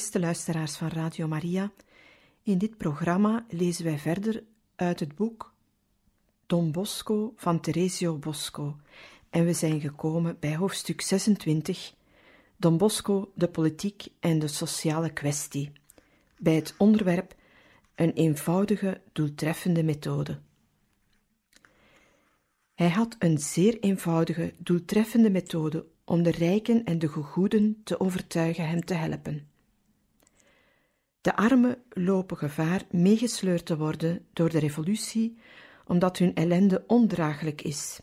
Beste luisteraars van Radio Maria, in dit programma lezen wij verder uit het boek Don Bosco van Teresio Bosco en we zijn gekomen bij hoofdstuk 26, Don Bosco, de politiek en de sociale kwestie, bij het onderwerp een eenvoudige, doeltreffende methode. Hij had een zeer eenvoudige, doeltreffende methode om de rijken en de gegoeden te overtuigen hem te helpen. De armen lopen gevaar meegesleurd te worden door de revolutie, omdat hun ellende ondraaglijk is.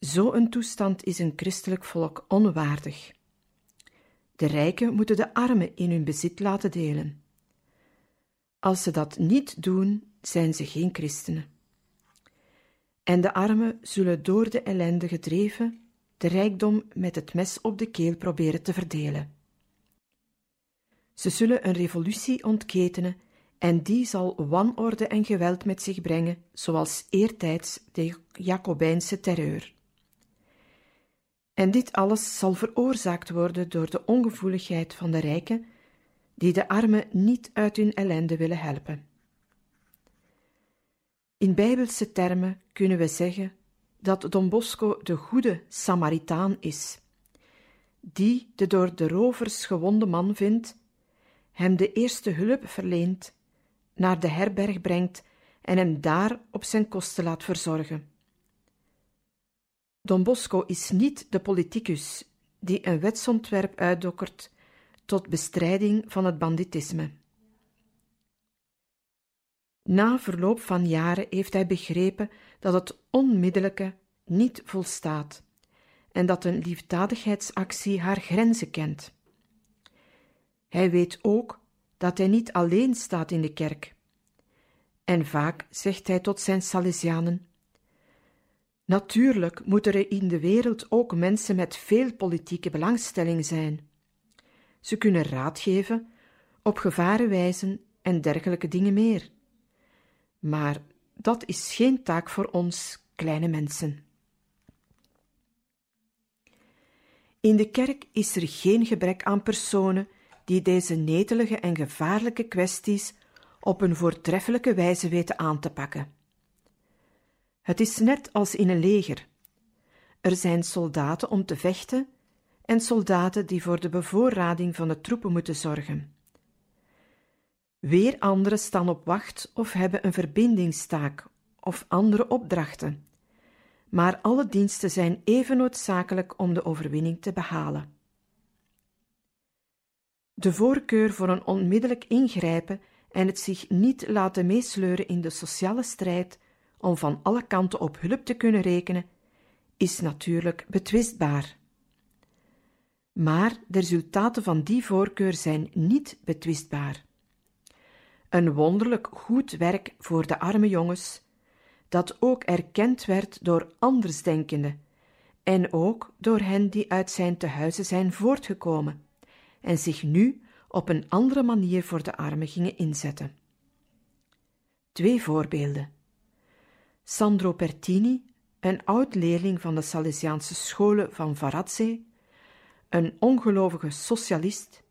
Zo een toestand is een christelijk volk onwaardig. De rijken moeten de armen in hun bezit laten delen. Als ze dat niet doen, zijn ze geen christenen. En de armen zullen door de ellende gedreven de rijkdom met het mes op de keel proberen te verdelen. Ze zullen een revolutie ontketenen en die zal wanorde en geweld met zich brengen, zoals eertijds de Jacobijnse terreur. En dit alles zal veroorzaakt worden door de ongevoeligheid van de rijken, die de armen niet uit hun ellende willen helpen. In bijbelse termen kunnen we zeggen dat Don Bosco de goede Samaritaan is, die de door de rovers gewonde man vindt hem de eerste hulp verleent, naar de herberg brengt en hem daar op zijn kosten laat verzorgen. Don Bosco is niet de politicus die een wetsontwerp uitdokkert tot bestrijding van het banditisme. Na verloop van jaren heeft hij begrepen dat het onmiddellijke niet volstaat en dat een liefdadigheidsactie haar grenzen kent. Hij weet ook dat hij niet alleen staat in de kerk. En vaak zegt hij tot zijn Salesianen: Natuurlijk moeten er in de wereld ook mensen met veel politieke belangstelling zijn. Ze kunnen raad geven, op gevaren wijzen en dergelijke dingen meer. Maar dat is geen taak voor ons, kleine mensen. In de kerk is er geen gebrek aan personen die deze netelige en gevaarlijke kwesties op een voortreffelijke wijze weten aan te pakken. Het is net als in een leger. Er zijn soldaten om te vechten en soldaten die voor de bevoorrading van de troepen moeten zorgen. Weer anderen staan op wacht of hebben een verbindingstaak of andere opdrachten. Maar alle diensten zijn even noodzakelijk om de overwinning te behalen. De voorkeur voor een onmiddellijk ingrijpen en het zich niet laten meesleuren in de sociale strijd om van alle kanten op hulp te kunnen rekenen, is natuurlijk betwistbaar. Maar de resultaten van die voorkeur zijn niet betwistbaar. Een wonderlijk goed werk voor de arme jongens, dat ook erkend werd door andersdenkenden en ook door hen die uit zijn tehuizen zijn voortgekomen en zich nu op een andere manier voor de armen gingen inzetten. Twee voorbeelden. Sandro Pertini, een oud leerling van de Salesiaanse scholen van Varazze, een ongelovige socialist,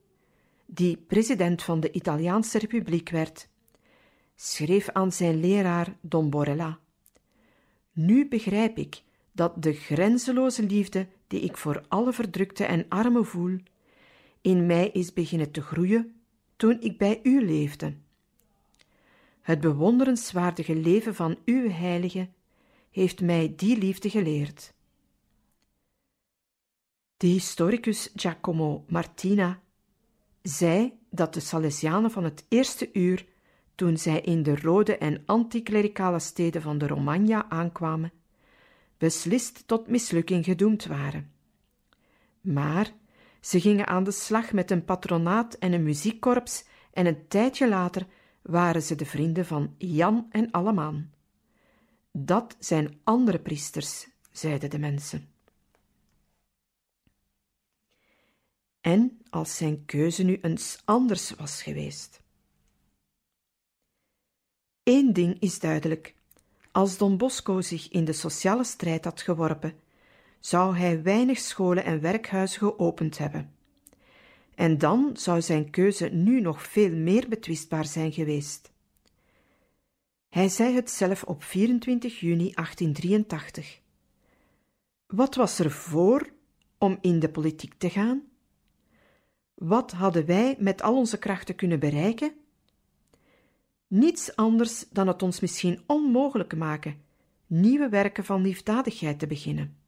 die president van de Italiaanse Republiek werd, schreef aan zijn leraar Don Borella: Nu begrijp ik dat de grenzeloze liefde die ik voor alle verdrukte en armen voel, in mij is beginnen te groeien toen ik bij u leefde. Het bewonderenswaardige leven van uw heilige heeft mij die liefde geleerd. De historicus Giacomo Martina zei dat de Salesianen van het eerste uur toen zij in de rode en anticlericale steden van de Romagna aankwamen, beslist tot mislukking gedoemd waren. Maar ze gingen aan de slag met een patronaat en een muziekkorps en een tijdje later waren ze de vrienden van Jan en Allemaan. Dat zijn andere priesters, zeiden de mensen. En als zijn keuze nu eens anders was geweest. Eén ding is duidelijk: als Don Bosco zich in de sociale strijd had geworpen, zou hij weinig scholen en werkhuizen geopend hebben. En dan zou zijn keuze nu nog veel meer betwistbaar zijn geweest. Hij zei het zelf op 24 juni 1883. Wat was er voor om in de politiek te gaan? Wat hadden wij met al onze krachten kunnen bereiken? Niets anders dan het ons misschien onmogelijk maken nieuwe werken van liefdadigheid te beginnen.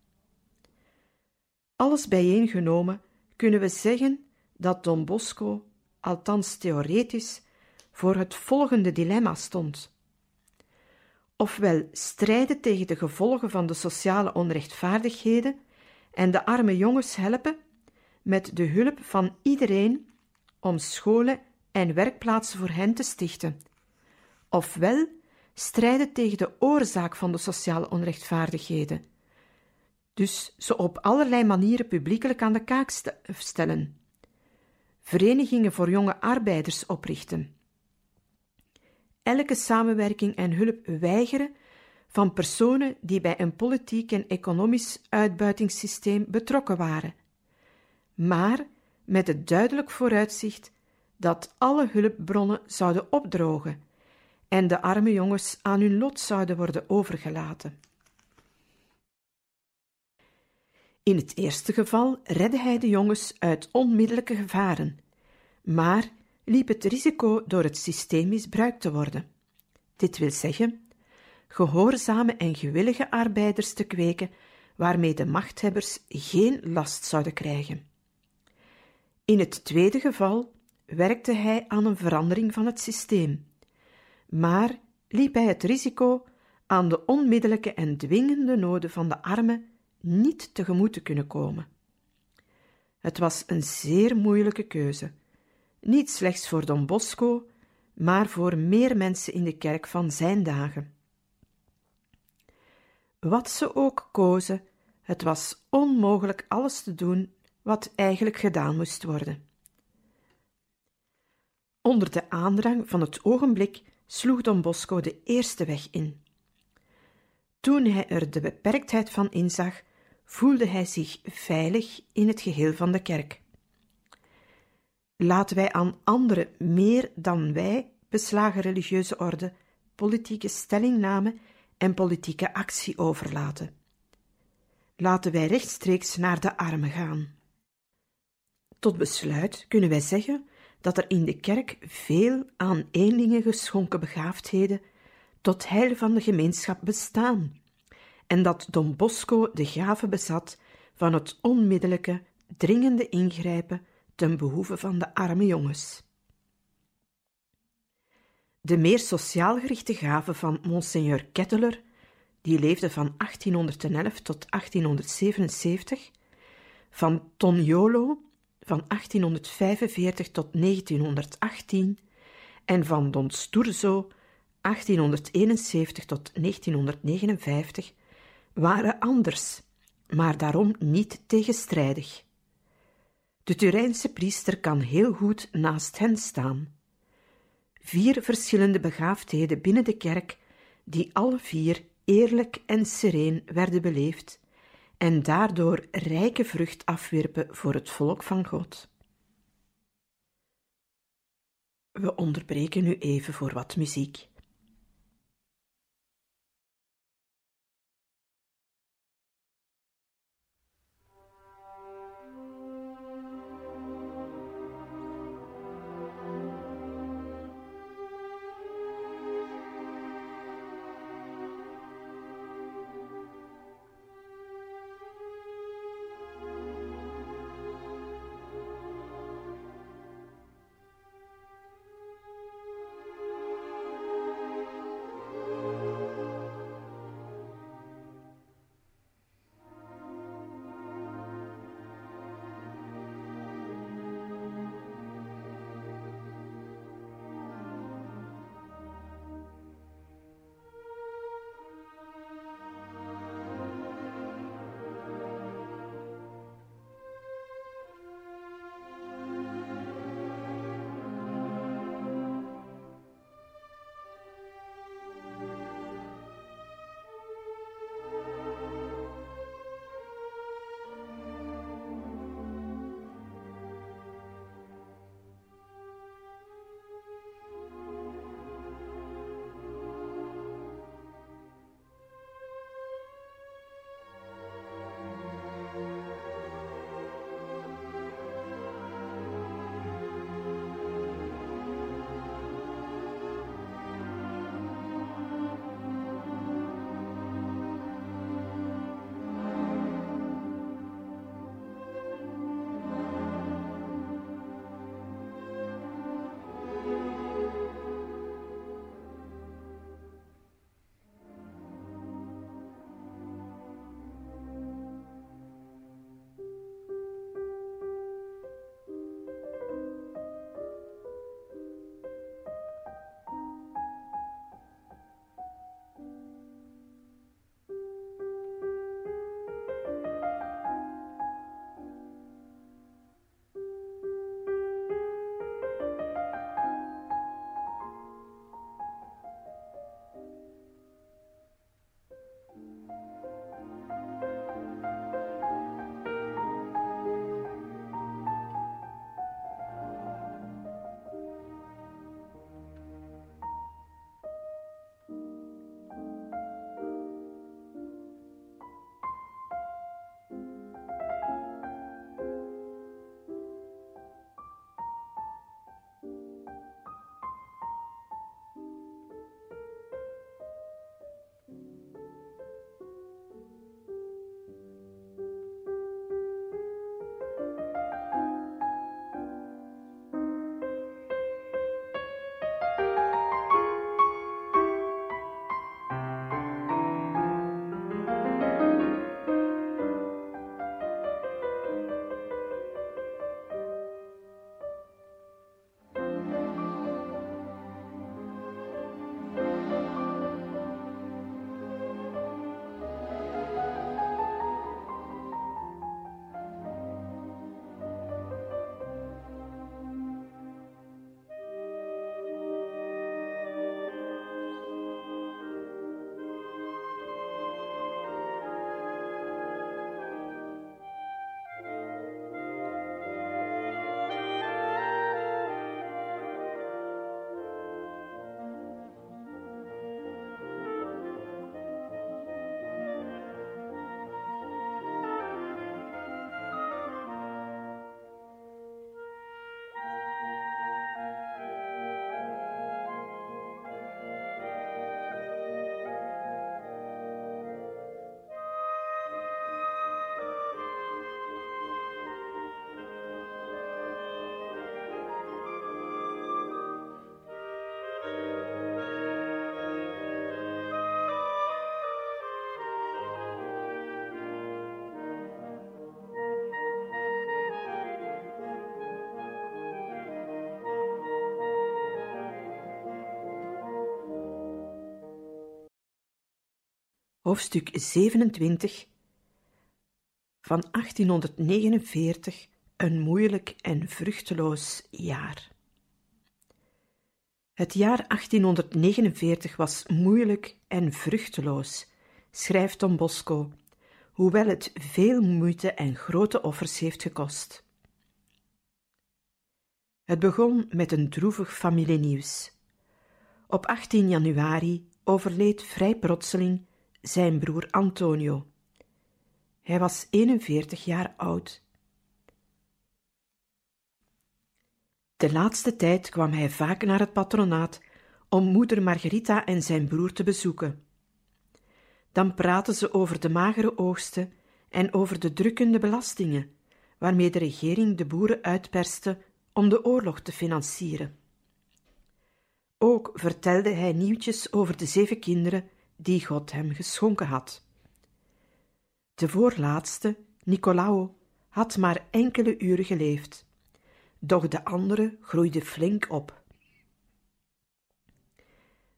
Alles bijeengenomen kunnen we zeggen dat Don Bosco, althans theoretisch, voor het volgende dilemma stond. Ofwel strijden tegen de gevolgen van de sociale onrechtvaardigheden en de arme jongens helpen met de hulp van iedereen om scholen en werkplaatsen voor hen te stichten. Ofwel strijden tegen de oorzaak van de sociale onrechtvaardigheden. Dus ze op allerlei manieren publiekelijk aan de kaak stellen. Verenigingen voor jonge arbeiders oprichten. Elke samenwerking en hulp weigeren van personen die bij een politiek en economisch uitbuitingssysteem betrokken waren maar met het duidelijk vooruitzicht dat alle hulpbronnen zouden opdrogen en de arme jongens aan hun lot zouden worden overgelaten. In het eerste geval redde hij de jongens uit onmiddellijke gevaren, maar liep het risico door het systeem misbruikt te worden. Dit wil zeggen, gehoorzame en gewillige arbeiders te kweken waarmee de machthebbers geen last zouden krijgen. In het tweede geval werkte hij aan een verandering van het systeem, maar liep hij het risico aan de onmiddellijke en dwingende noden van de armen niet tegemoet te kunnen komen. Het was een zeer moeilijke keuze, niet slechts voor Don Bosco, maar voor meer mensen in de kerk van zijn dagen. Wat ze ook kozen, het was onmogelijk alles te doen wat eigenlijk gedaan moest worden. Onder de aandrang van het ogenblik sloeg Don Bosco de eerste weg in. Toen hij er de beperktheid van inzag, voelde hij zich veilig in het geheel van de kerk. Laten wij aan anderen meer dan wij beslagen religieuze orde politieke stellingname en politieke actie overlaten. Laten wij rechtstreeks naar de armen gaan. Tot besluit kunnen wij zeggen dat er in de kerk veel aan eenlingen geschonken begaafdheden tot heil van de gemeenschap bestaan, en dat Don Bosco de gave bezat van het onmiddellijke, dringende ingrijpen ten behoeve van de arme jongens. De meer sociaal gerichte gave van Monseigneur Ketteler, die leefde van 1811 tot 1877, van Toniolo, van 1845 tot 1918 en van Don Sturzo 1871 tot 1959 waren anders, maar daarom niet tegenstrijdig. De Turijnse priester kan heel goed naast hen staan. Vier verschillende begaafdheden binnen de kerk, die alle vier eerlijk en sereen werden beleefd en daardoor rijke vrucht afwerpen voor het volk van God. We onderbreken nu even voor wat muziek. Hoofdstuk 27 van 1849 een moeilijk en vruchteloos jaar. Het jaar 1849 was moeilijk en vruchteloos, schrijft Don Bosco, hoewel het veel moeite en grote offers heeft gekost. Het begon met een droevig familienieuws. Op 18 januari overleed vrij plotseling zijn broer Antonio. Hij was 41 jaar oud. De laatste tijd kwam hij vaak naar het patronaat om moeder Margarita en zijn broer te bezoeken. Dan praten ze over de magere oogsten en over de drukkende belastingen waarmee de regering de boeren uitperste om de oorlog te financieren. Ook vertelde hij nieuwtjes over de zeven kinderen die God hem geschonken had. De voorlaatste, Nicolao, had maar enkele uren geleefd, doch de andere groeide flink op.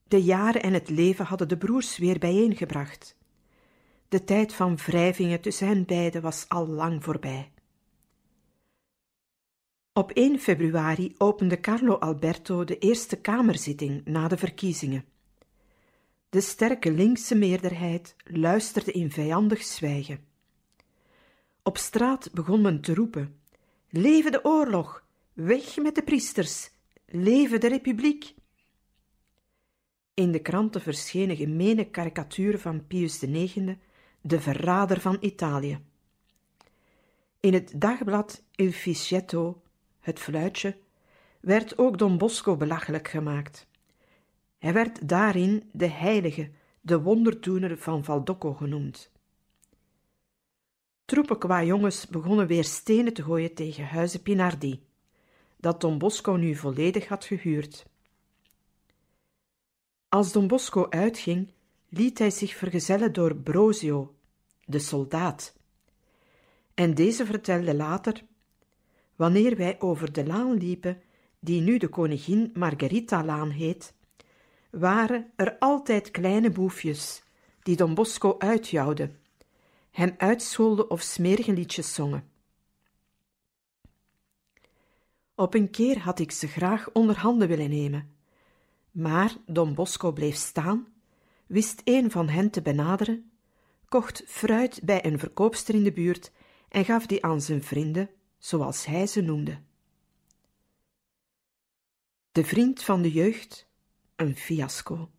De jaren en het leven hadden de broers weer bijeengebracht. De tijd van wrijvingen tussen hen beiden was al lang voorbij. Op 1 februari opende Carlo Alberto de Eerste Kamerzitting na de verkiezingen. De sterke linkse meerderheid luisterde in vijandig zwijgen. Op straat begon men te roepen: Leven de oorlog! Weg met de priesters! Leven de republiek! In de kranten verschenen gemene karikaturen van Pius IX, de verrader van Italië. In het dagblad Il Ficetto, het fluitje, werd ook Don Bosco belachelijk gemaakt. Hij werd daarin de heilige, de wonderdoener van Valdocco genoemd. Troepen qua jongens begonnen weer stenen te gooien tegen huizen Pinardi, dat Don Bosco nu volledig had gehuurd. Als Don Bosco uitging, liet hij zich vergezellen door Brosio, de soldaat. En deze vertelde later: Wanneer wij over de laan liepen, die nu de koningin Margarita-laan heet, waren er altijd kleine boefjes die Don Bosco uitjouwden, hem uitscholden of smerige liedjes zongen. Op een keer had ik ze graag onder handen willen nemen, maar Don Bosco bleef staan, wist een van hen te benaderen, kocht fruit bij een verkoopster in de buurt en gaf die aan zijn vrienden, zoals hij ze noemde. De vriend van de jeugd, een fiasco.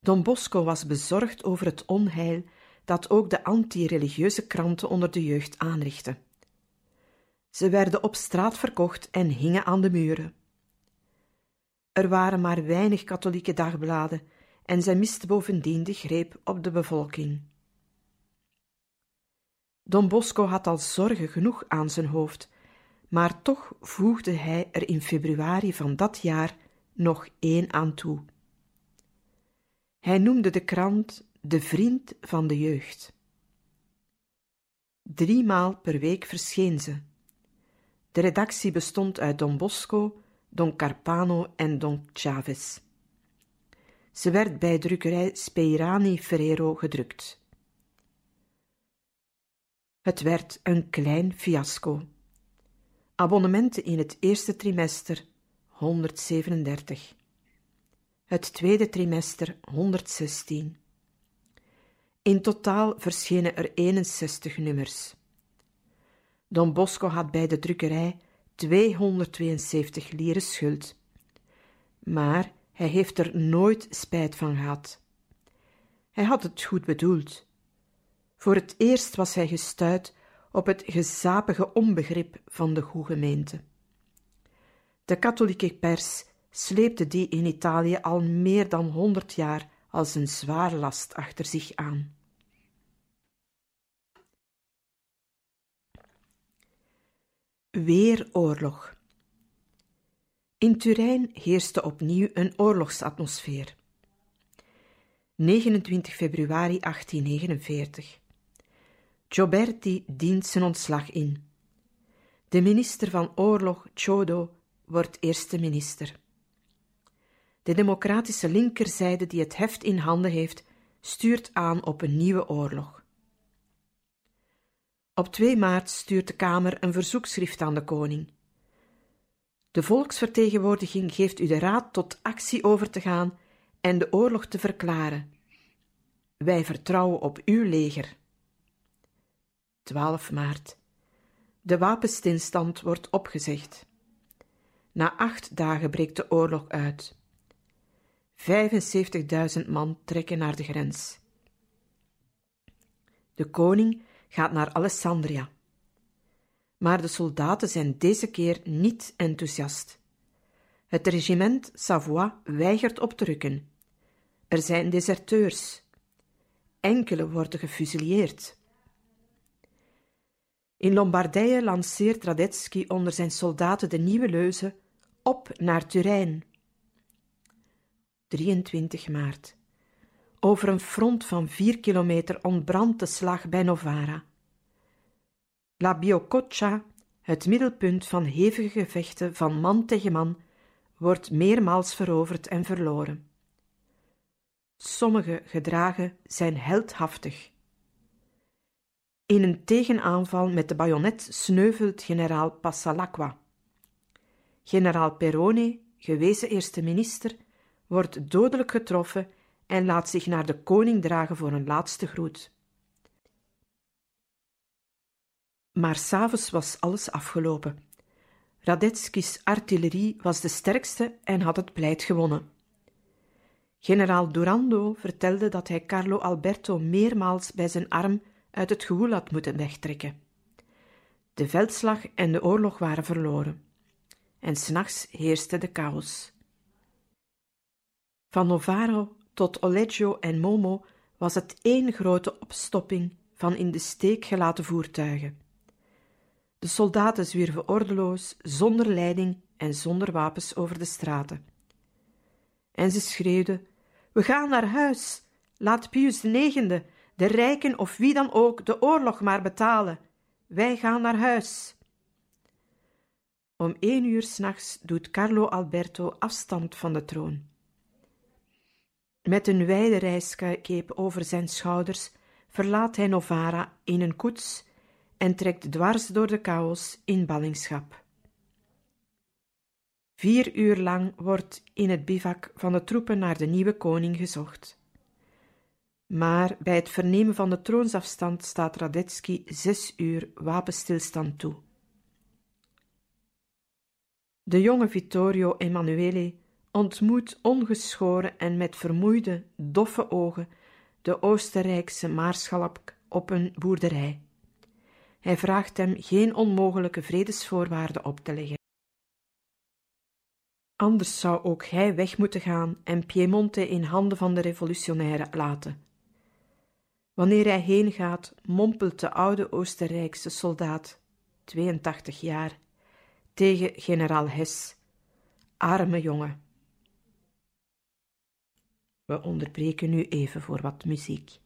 Don Bosco was bezorgd over het onheil dat ook de anti-religieuze kranten onder de jeugd aanrichtten. Ze werden op straat verkocht en hingen aan de muren. Er waren maar weinig katholieke dagbladen en zij miste bovendien de greep op de bevolking. Don Bosco had al zorgen genoeg aan zijn hoofd, maar toch voegde hij er in februari van dat jaar nog één aan toe. Hij noemde de krant de vriend van de jeugd. Driemaal per week verscheen ze. De redactie bestond uit Don Bosco, Don Carpano en Don Chavez. Ze werd bij drukkerij Speirani Ferrero gedrukt. Het werd een klein fiasco. Abonnementen in het eerste trimester 137. Het tweede trimester 116. In totaal verschenen er 61 nummers. Don Bosco had bij de drukkerij 272 lieren schuld. Maar hij heeft er nooit spijt van gehad. Hij had het goed bedoeld. Voor het eerst was hij gestuit op het gezapige onbegrip van de goede gemeente. De katholieke pers sleepte die in Italië al meer dan honderd jaar als een zwaar last achter zich aan. Weer oorlog. In Turijn heerste opnieuw een oorlogsatmosfeer. 29 februari 1849. Gioberti dient zijn ontslag in. De minister van Oorlog, Chodo, wordt eerste minister. De democratische linkerzijde die het heft in handen heeft, stuurt aan op een nieuwe oorlog. Op 2 maart stuurt de Kamer een verzoekschrift aan de koning. De volksvertegenwoordiging geeft u de raad tot actie over te gaan en de oorlog te verklaren. Wij vertrouwen op uw leger. 12 maart. De wapenstilstand wordt opgezegd. Na acht dagen breekt de oorlog uit. 75.000 man trekken naar de grens. De koning gaat naar Alessandria. Maar de soldaten zijn deze keer niet enthousiast. Het regiment Savoie weigert op te rukken. Er zijn deserteurs. Enkele worden gefusilleerd. In Lombardije lanceert Radetzky onder zijn soldaten de nieuwe leuze op naar Turijn. 23 maart. Over een front van vier kilometer ontbrandt de slag bij Novara. La Biococcia, het middelpunt van hevige gevechten van man tegen man, wordt meermaals veroverd en verloren. Sommige gedragen zijn heldhaftig. In een tegenaanval met de bajonet sneuvelt generaal Passalacqua. Generaal Perone, gewezen eerste minister, wordt dodelijk getroffen en laat zich naar de koning dragen voor een laatste groet. Maar s'avonds was alles afgelopen. Radetzky's artillerie was de sterkste en had het pleit gewonnen. Generaal Durando vertelde dat hij Carlo Alberto meermaals bij zijn arm uit het gewoel had moeten wegtrekken. De veldslag en de oorlog waren verloren. En s'nachts heerste de chaos. Van Novaro tot Oleggio en Momo was het één grote opstopping van in de steek gelaten voertuigen. De soldaten zwierven ordeloos, zonder leiding en zonder wapens over de straten. En ze schreeuwden: We gaan naar huis! Laat Pius IX, de rijken of wie dan ook, de oorlog maar betalen. Wij gaan naar huis. Om één uur s'nachts doet Carlo Alberto afstand van de troon. Met een wijde reiskeep over zijn schouders verlaat hij Novara in een koets en trekt dwars door de chaos in ballingschap. Vier uur lang wordt in het bivak van de troepen naar de nieuwe koning gezocht. Maar bij het vernemen van de troonsafstand staat Radetzky zes uur wapenstilstand toe. De jonge Vittorio Emanuele ontmoet ongeschoren en met vermoeide, doffe ogen de Oostenrijkse maarschalk op een boerderij. Hij vraagt hem geen onmogelijke vredesvoorwaarden op te leggen. Anders zou ook hij weg moeten gaan en Piemonte in handen van de revolutionairen laten. Wanneer hij heen gaat, mompelt de oude Oostenrijkse soldaat, 82 jaar, tegen generaal Hess: Arme jongen. We onderbreken nu even voor wat muziek.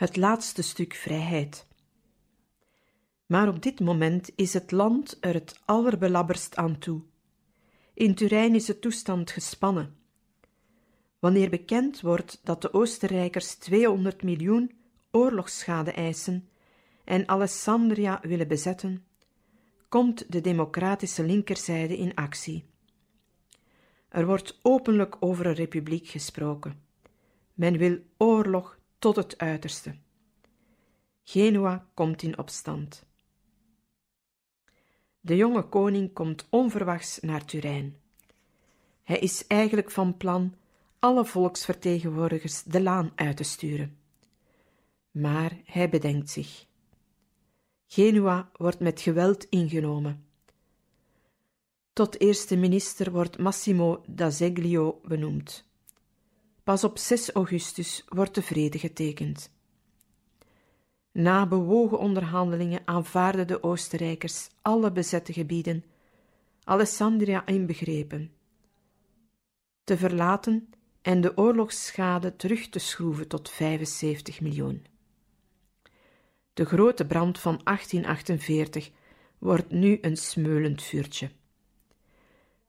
Het laatste stuk vrijheid. Maar op dit moment is het land er het allerbelabberst aan toe. In Turijn is de toestand gespannen. Wanneer bekend wordt dat de Oostenrijkers 200 miljoen oorlogsschade eisen en Alessandria willen bezetten, komt de democratische linkerzijde in actie. Er wordt openlijk over een republiek gesproken. Men wil oorlog tot het uiterste. Genua komt in opstand. De jonge koning komt onverwachts naar Turijn. Hij is eigenlijk van plan alle volksvertegenwoordigers de laan uit te sturen. Maar hij bedenkt zich. Genua wordt met geweld ingenomen. Tot eerste minister wordt Massimo d'Azeglio benoemd. Pas op 6 augustus wordt de vrede getekend. Na bewogen onderhandelingen aanvaarden de Oostenrijkers alle bezette gebieden, Alessandria inbegrepen, te verlaten en de oorlogsschade terug te schroeven tot 75 miljoen. De grote brand van 1848 wordt nu een smeulend vuurtje.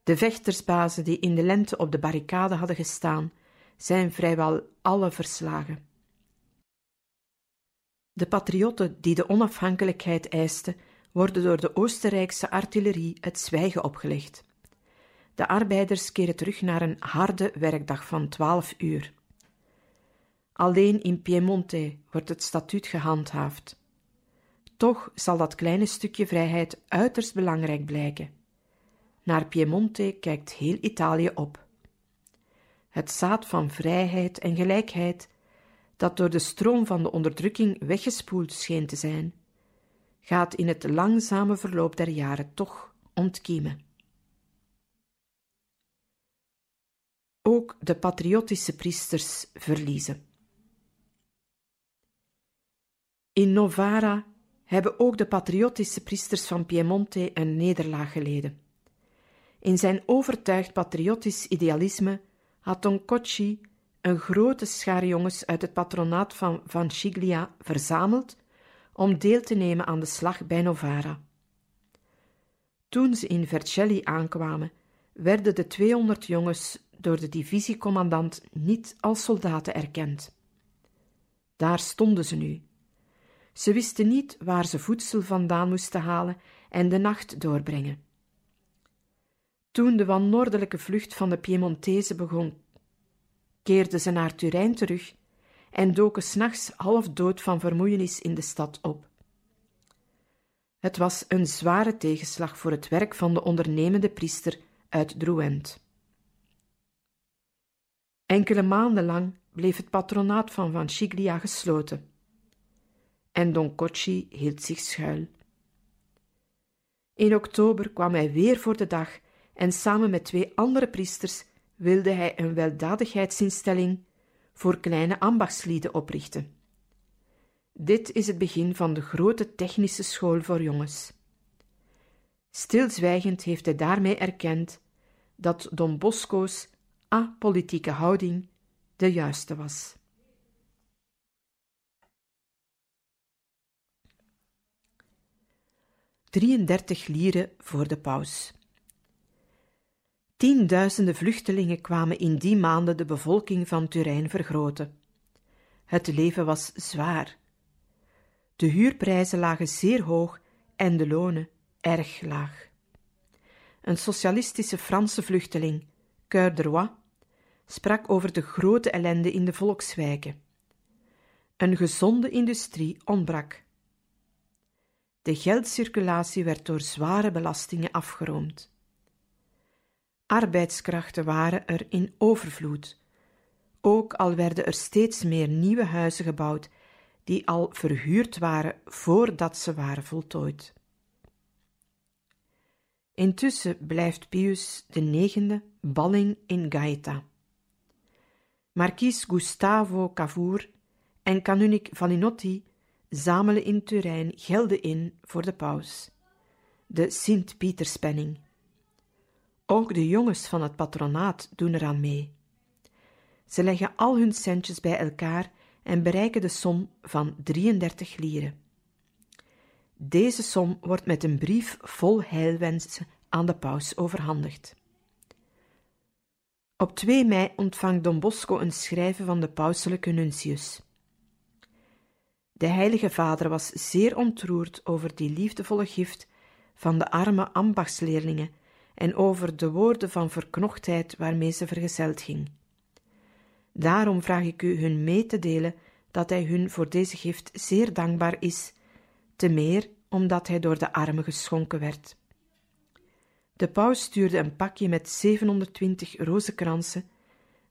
De vechtersbazen die in de lente op de barricade hadden gestaan, zijn vrijwel alle verslagen. De patriotten die de onafhankelijkheid eisten, worden door de Oostenrijkse artillerie het zwijgen opgelegd. De arbeiders keren terug naar een harde werkdag van twaalf uur. Alleen in Piemonte wordt het statuut gehandhaafd. Toch zal dat kleine stukje vrijheid uiterst belangrijk blijken. Naar Piemonte kijkt heel Italië op. Het zaad van vrijheid en gelijkheid, dat door de stroom van de onderdrukking weggespoeld scheen te zijn, gaat in het langzame verloop der jaren toch ontkiemen. Ook de patriotische priesters verliezen. In Novara hebben ook de patriotische priesters van Piemonte een nederlaag geleden. In zijn overtuigd patriotisch idealisme had Don Cocci een grote schare jongens uit het patronaat van Van Chiglia verzameld om deel te nemen aan de slag bij Novara. Toen ze in Vercelli aankwamen, werden de 200 jongens door de divisiecommandant niet als soldaten erkend. Daar stonden ze nu. Ze wisten niet waar ze voedsel vandaan moesten halen en de nacht doorbrengen. Toen de wannoordelijke vlucht van de Piemontezen begon, keerden ze naar Turijn terug en doken s'nachts half dood van vermoeienis in de stad op. Het was een zware tegenslag voor het werk van de ondernemende priester uit Drouent. Enkele maanden lang bleef het patronaat van Van Chiglia gesloten. En Don Cocci hield zich schuil. In oktober kwam hij weer voor de dag en samen met twee andere priesters wilde hij een weldadigheidsinstelling voor kleine ambachtslieden oprichten. Dit is het begin van de grote technische school voor jongens. Stilzwijgend heeft hij daarmee erkend dat Don Bosco's apolitieke houding de juiste was. Drieëndertig lieren voor de paus. Tienduizenden vluchtelingen kwamen in die maanden de bevolking van Turijn vergroten. Het leven was zwaar. De huurprijzen lagen zeer hoog en de lonen erg laag. Een socialistische Franse vluchteling, Coeur de Roy, sprak over de grote ellende in de volkswijken. Een gezonde industrie ontbrak. De geldcirculatie werd door zware belastingen afgeroomd. Arbeidskrachten waren er in overvloed. Ook al werden er steeds meer nieuwe huizen gebouwd, die al verhuurd waren voordat ze waren voltooid. Intussen blijft Pius IX balling in Gaeta. Marquis Gustavo Cavour en kanunik Valinotti zamelen in Turijn gelden in voor de paus, de Sint-Pieterspenning. Ook de jongens van het patronaat doen eraan mee. Ze leggen al hun centjes bij elkaar en bereiken de som van 33 lieren. Deze som wordt met een brief vol heilwensen aan de paus overhandigd. Op 2 mei ontvangt Don Bosco een schrijven van de pauselijke nuntius. De heilige vader was zeer ontroerd over die liefdevolle gift van de arme ambachtsleerlingen en over de woorden van verknochtheid waarmee ze vergezeld ging. Daarom vraag ik u hun mee te delen dat hij hun voor deze gift zeer dankbaar is, te meer omdat hij door de armen geschonken werd. De paus stuurde een pakje met 720 rozenkransen,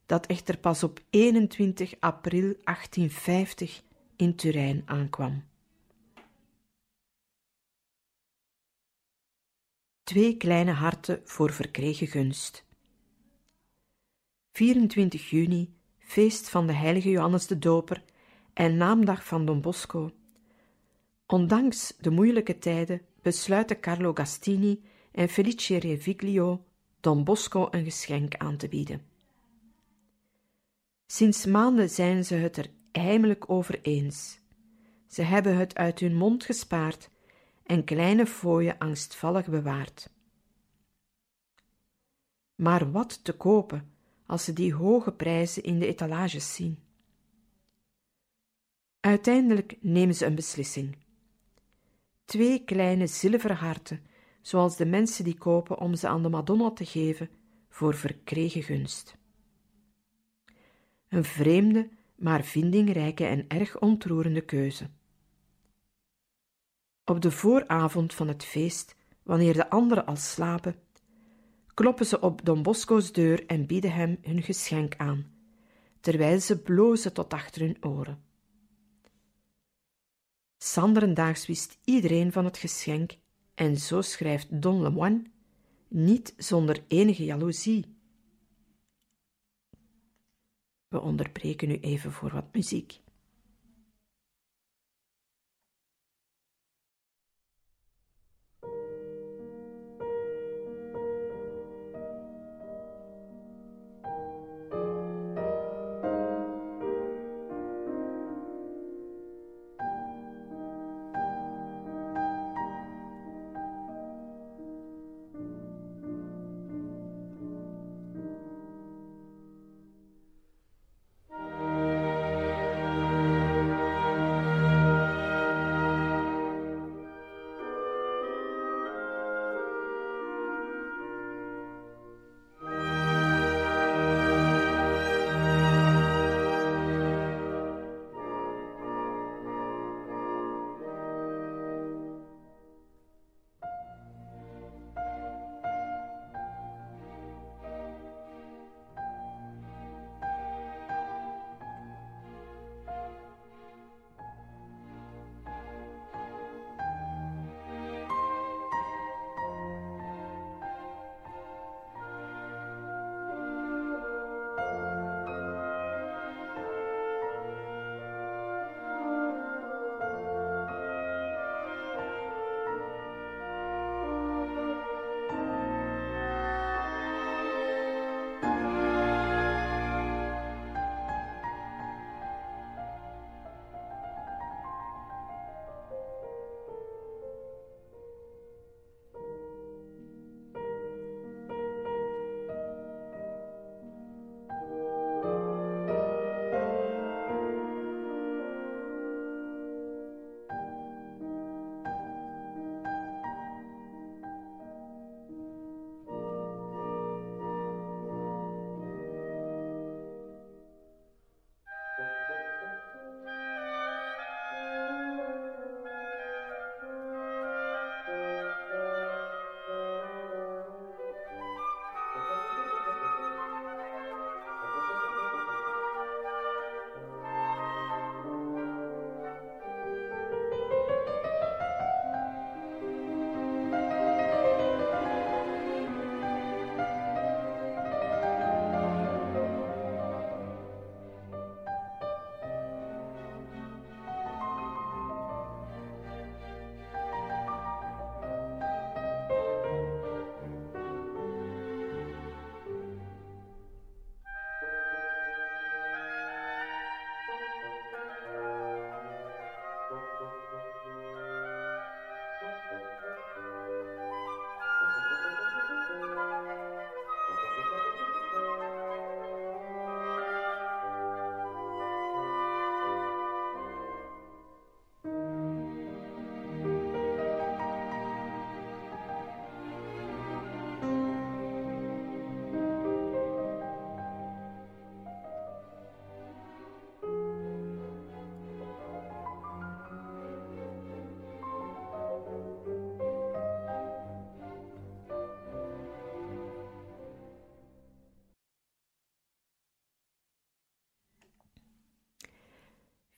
dat echter pas op 21 april 1850 in Turijn aankwam. Twee kleine harten voor verkregen gunst. 24 juni, feest van de heilige Johannes de Doper en naamdag van Don Bosco. Ondanks de moeilijke tijden besluiten Carlo Gastini en Felice Reviglio Don Bosco een geschenk aan te bieden. Sinds maanden zijn ze het er heimelijk over eens. Ze hebben het uit hun mond gespaard en kleine fooien angstvallig bewaard. Maar wat te kopen als ze die hoge prijzen in de etalages zien? Uiteindelijk nemen ze een beslissing. Twee kleine zilveren harten, zoals de mensen die kopen om ze aan de Madonna te geven voor verkregen gunst. Een vreemde, maar vindingrijke en erg ontroerende keuze. Op de vooravond van het feest, wanneer de anderen al slapen, kloppen ze op Don Bosco's deur en bieden hem hun geschenk aan, terwijl ze blozen tot achter hun oren. Sanderendaags wist iedereen van het geschenk, en zo schrijft Don Lemoine, niet zonder enige jaloezie. We onderbreken nu even voor wat muziek.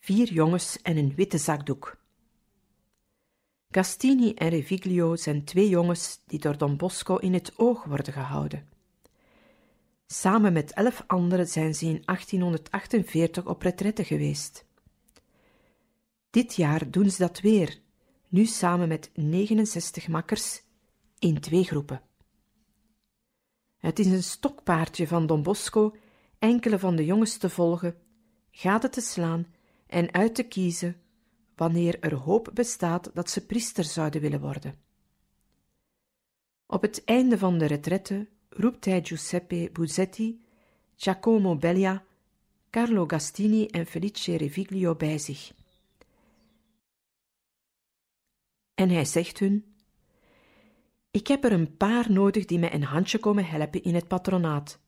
Vier jongens en een witte zakdoek. Gastini en Reviglio zijn twee jongens die door Don Bosco in het oog worden gehouden. Samen met elf anderen zijn ze in 1848 op retraite geweest. Dit jaar doen ze dat weer, nu samen met 69 makkers in twee groepen. Het is een stokpaardje van Don Bosco enkele van de jongens te volgen, gaten te slaan en uit te kiezen wanneer er hoop bestaat dat ze priester zouden willen worden. Op het einde van de retrette roept hij Giuseppe Buzetti, Giacomo Bellia, Carlo Gastini en Felice Reviglio bij zich. En hij zegt hun: Ik heb er een paar nodig die mij een handje komen helpen in het patronaat.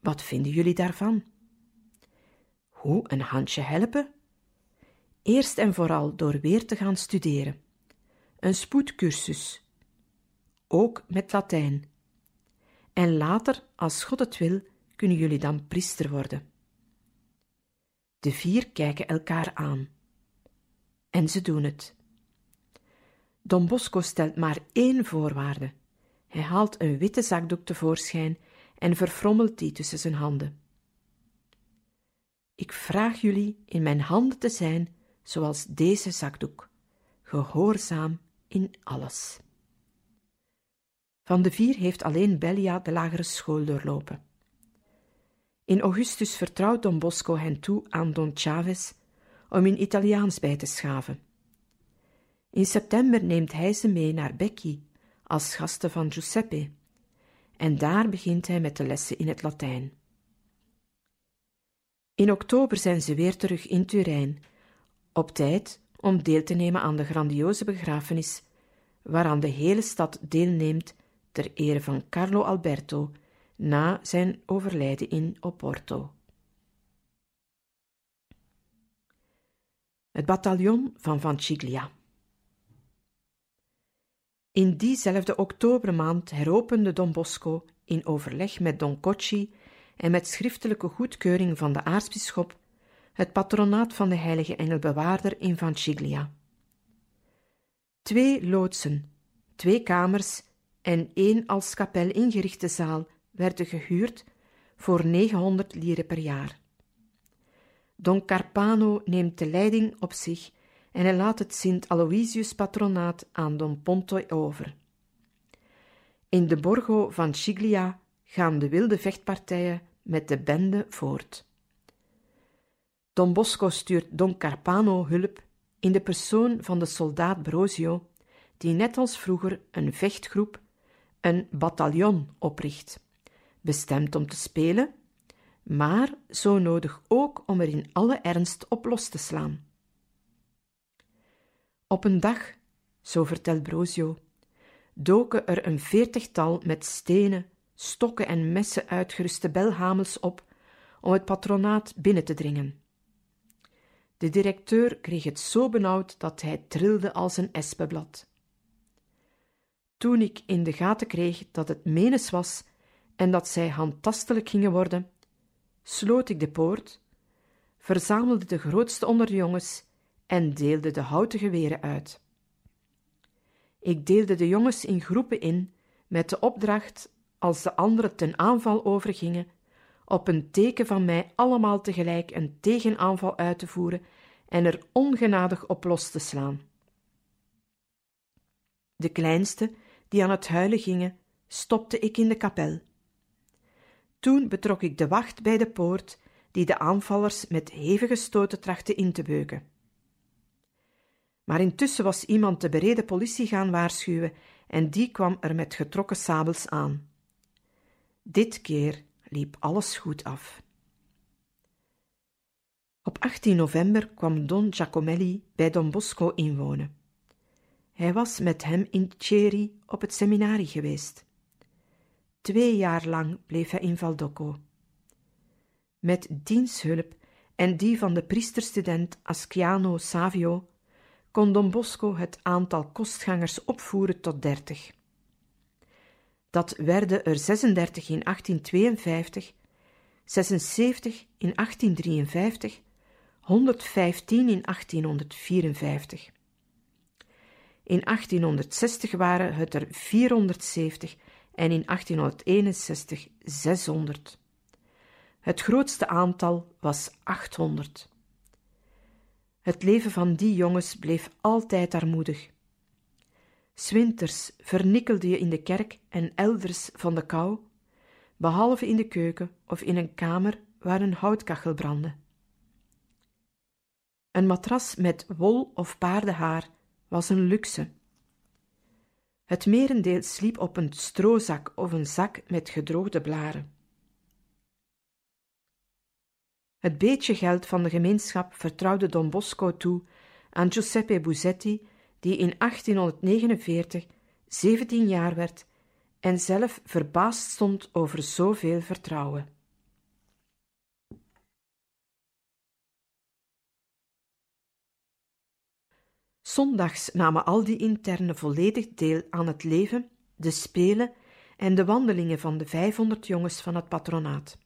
Wat vinden jullie daarvan? Hoe een handje helpen? Eerst en vooral door weer te gaan studeren. Een spoedcursus. Ook met Latijn. En later, als God het wil, kunnen jullie dan priester worden. De vier kijken elkaar aan. En ze doen het. Don Bosco stelt maar één voorwaarde. Hij haalt een witte zakdoek tevoorschijn en verfrommelt die tussen zijn handen. Ik vraag jullie in mijn handen te zijn zoals deze zakdoek, gehoorzaam in alles. Van de vier heeft alleen Bellia de lagere school doorlopen. In augustus vertrouwt Don Bosco hen toe aan Don Chavez om in Italiaans bij te schaven. In september neemt hij ze mee naar Becchi als gasten van Giuseppe, en daar begint hij met de lessen in het Latijn. In oktober zijn ze weer terug in Turijn, op tijd om deel te nemen aan de grandioze begrafenis, waaraan de hele stad deelneemt ter ere van Carlo Alberto na zijn overlijden in Oporto. Het bataljon van Vanciglia. In diezelfde oktobermaand heropende Don Bosco in overleg met Don Cocci en met schriftelijke goedkeuring van de aartsbisschop het patronaat van de heilige engelbewaarder in Vanciglia. Twee loodsen, twee kamers en één als kapel ingerichte zaal werden gehuurd voor 900 lire per jaar. Don Carpano neemt de leiding op zich en hij laat het Sint Aloysius patronaat aan Don Ponto over. In de Borgo van Ciglia gaan de wilde vechtpartijen met de bende voort. Don Bosco stuurt Don Carpano hulp in de persoon van de soldaat Brosio, die net als vroeger een vechtgroep, een bataljon opricht, bestemd om te spelen, maar zo nodig ook om er in alle ernst op los te slaan. Op een dag, zo vertelt Brosio, doken er een veertigtal met stenen, stokken en messen uitgeruste belhamels op om het patronaat binnen te dringen. De directeur kreeg het zo benauwd dat hij trilde als een espenblad. Toen ik in de gaten kreeg dat het menes was en dat zij handtastelijk gingen worden, sloot ik de poort, verzamelde de grootste onder de jongens en deelde de houten geweren uit. Ik deelde de jongens in groepen in met de opdracht, als de anderen ten aanval overgingen, op een teken van mij allemaal tegelijk een tegenaanval uit te voeren en er ongenadig op los te slaan. De kleinste, die aan het huilen gingen, stopte ik in de kapel. Toen betrok ik de wacht bij de poort, die de aanvallers met hevige stoten trachtte in te beuken. Maar intussen was iemand de bereden politie gaan waarschuwen en die kwam er met getrokken sabels aan. Dit keer liep alles goed af. Op 18 november kwam Don Giacomelli bij Don Bosco inwonen. Hij was met hem in Ceri op het seminarie geweest. Twee jaar lang bleef hij in Valdocco. Met diens hulp en die van de priesterstudent Asciano Savio kon Don Bosco het aantal kostgangers opvoeren tot dertig. Dat werden er 36 in 1852, 76 in 1853, 115 in 1854. In 1860 waren het er 470 en in 1861 600. Het grootste aantal was 800. Het leven van die jongens bleef altijd armoedig. Swinters vernikkelde je in de kerk en elders van de kou, behalve in de keuken of in een kamer waar een houtkachel brandde. Een matras met wol of paardenhaar was een luxe. Het merendeel sliep op een stroozak of een zak met gedroogde blaren. Het beetje geld van de gemeenschap vertrouwde Don Bosco toe aan Giuseppe Buzetti, die in 1849 zeventien jaar werd en zelf verbaasd stond over zoveel vertrouwen. Zondags namen al die internen volledig deel aan het leven, de spelen en de wandelingen van de 500 jongens van het patronaat.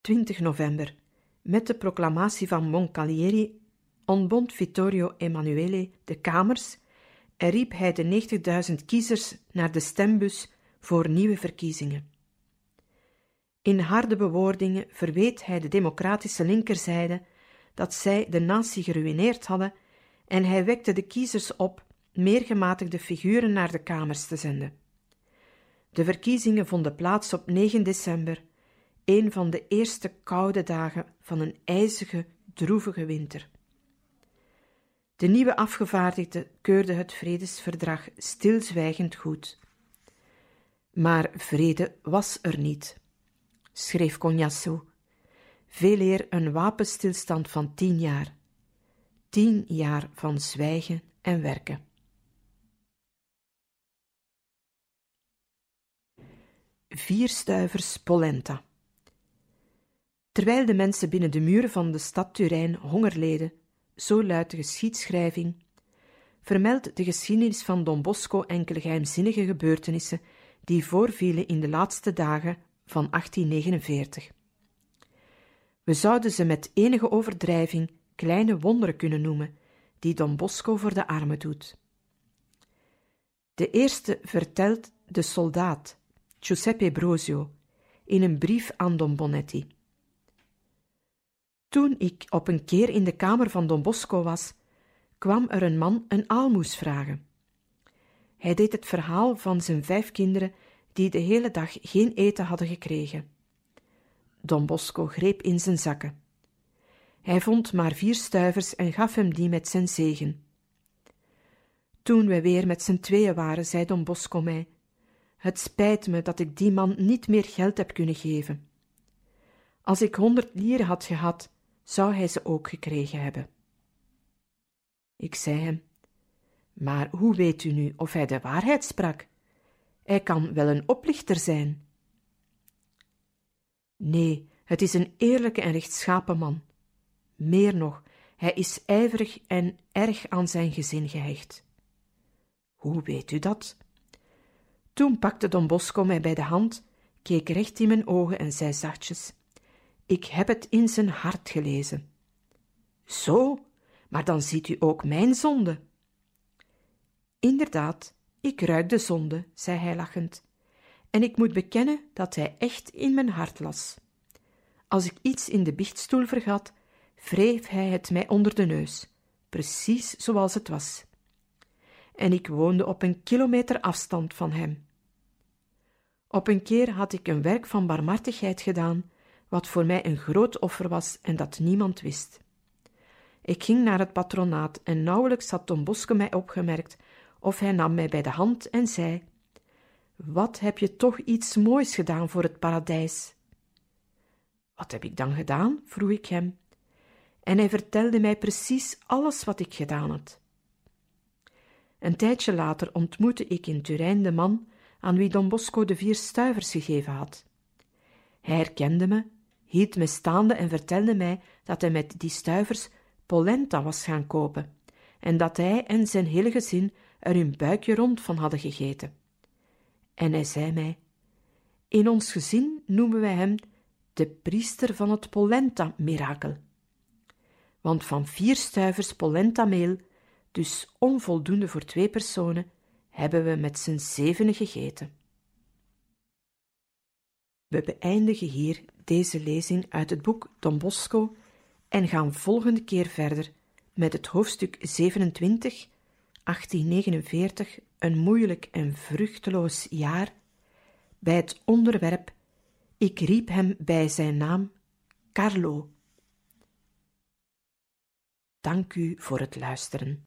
20 november. Met de proclamatie van Moncalieri ontbond Vittorio Emanuele de Kamers en riep hij de 90.000 kiezers naar de stembus voor nieuwe verkiezingen. In harde bewoordingen verweet hij de democratische linkerzijde dat zij de natie geruineerd hadden en hij wekte de kiezers op meer gematigde figuren naar de kamers te zenden. De verkiezingen vonden plaats op 9 december, een van de eerste koude dagen van een ijzige, droevige winter. De nieuwe afgevaardigde keurde het vredesverdrag stilzwijgend goed. Maar vrede was er niet, schreef Cognasso veeleer een wapenstilstand van tien jaar. Tien jaar van zwijgen en werken. Vier stuivers polenta. Terwijl de mensen binnen de muren van de stad Turijn honger leden, zo luidt de geschiedschrijving, vermeldt de geschiedenis van Don Bosco enkele geheimzinnige gebeurtenissen die voorvielen in de laatste dagen van 1849. We zouden ze met enige overdrijving kleine wonderen kunnen noemen, die Don Bosco voor de armen doet. De eerste vertelt de soldaat, Giuseppe Brosio, in een brief aan Don Bonetti. Toen ik op een keer in de kamer van Don Bosco was, kwam er een man een aalmoes vragen. Hij deed het verhaal van zijn vijf kinderen die de hele dag geen eten hadden gekregen. Don Bosco greep in zijn zakken. Hij vond maar vier stuivers en gaf hem die met zijn zegen. Toen we weer met z'n tweeën waren, zei Don Bosco mij: Het spijt me dat ik die man niet meer geld heb kunnen geven. Als ik honderd lieren had gehad, zou hij ze ook gekregen hebben. Ik zei hem: Maar hoe weet u nu of hij de waarheid sprak? Hij kan wel een oplichter zijn. Nee, het is een eerlijke en rechtschapen man. Meer nog, hij is ijverig en erg aan zijn gezin gehecht. Hoe weet u dat? Toen pakte Don Bosco mij bij de hand, keek recht in mijn ogen en zei zachtjes: Ik heb het in zijn hart gelezen. Zo, maar dan ziet u ook mijn zonde. Inderdaad, ik ruik de zonde, zei hij lachend en ik moet bekennen dat hij echt in mijn hart las. Als ik iets in de biechtstoel vergat, wreef hij het mij onder de neus, precies zoals het was. En ik woonde op een kilometer afstand van hem. Op een keer had ik een werk van barmhartigheid gedaan, wat voor mij een groot offer was en dat niemand wist. Ik ging naar het patronaat en nauwelijks had Tom Boske mij opgemerkt, of hij nam mij bij de hand en zei: wat heb je toch iets moois gedaan voor het paradijs? Wat heb ik dan gedaan? vroeg ik hem. En hij vertelde mij precies alles wat ik gedaan had. Een tijdje later ontmoette ik in Turijn de man aan wie Don Bosco de vier stuivers gegeven had. Hij herkende me, hield me staande en vertelde mij dat hij met die stuivers polenta was gaan kopen en dat hij en zijn hele gezin er hun buikje rond van hadden gegeten. En hij zei mij: In ons gezin noemen wij hem de priester van het polenta-mirakel. Want van vier stuivers polenta-meel, dus onvoldoende voor twee personen, hebben we met z'n zevenen gegeten. We beëindigen hier deze lezing uit het boek Don Bosco en gaan volgende keer verder met het hoofdstuk 27, 1849, een moeilijk en vruchteloos jaar, bij het onderwerp Ik riep hem bij zijn naam Carlo. Dank u voor het luisteren.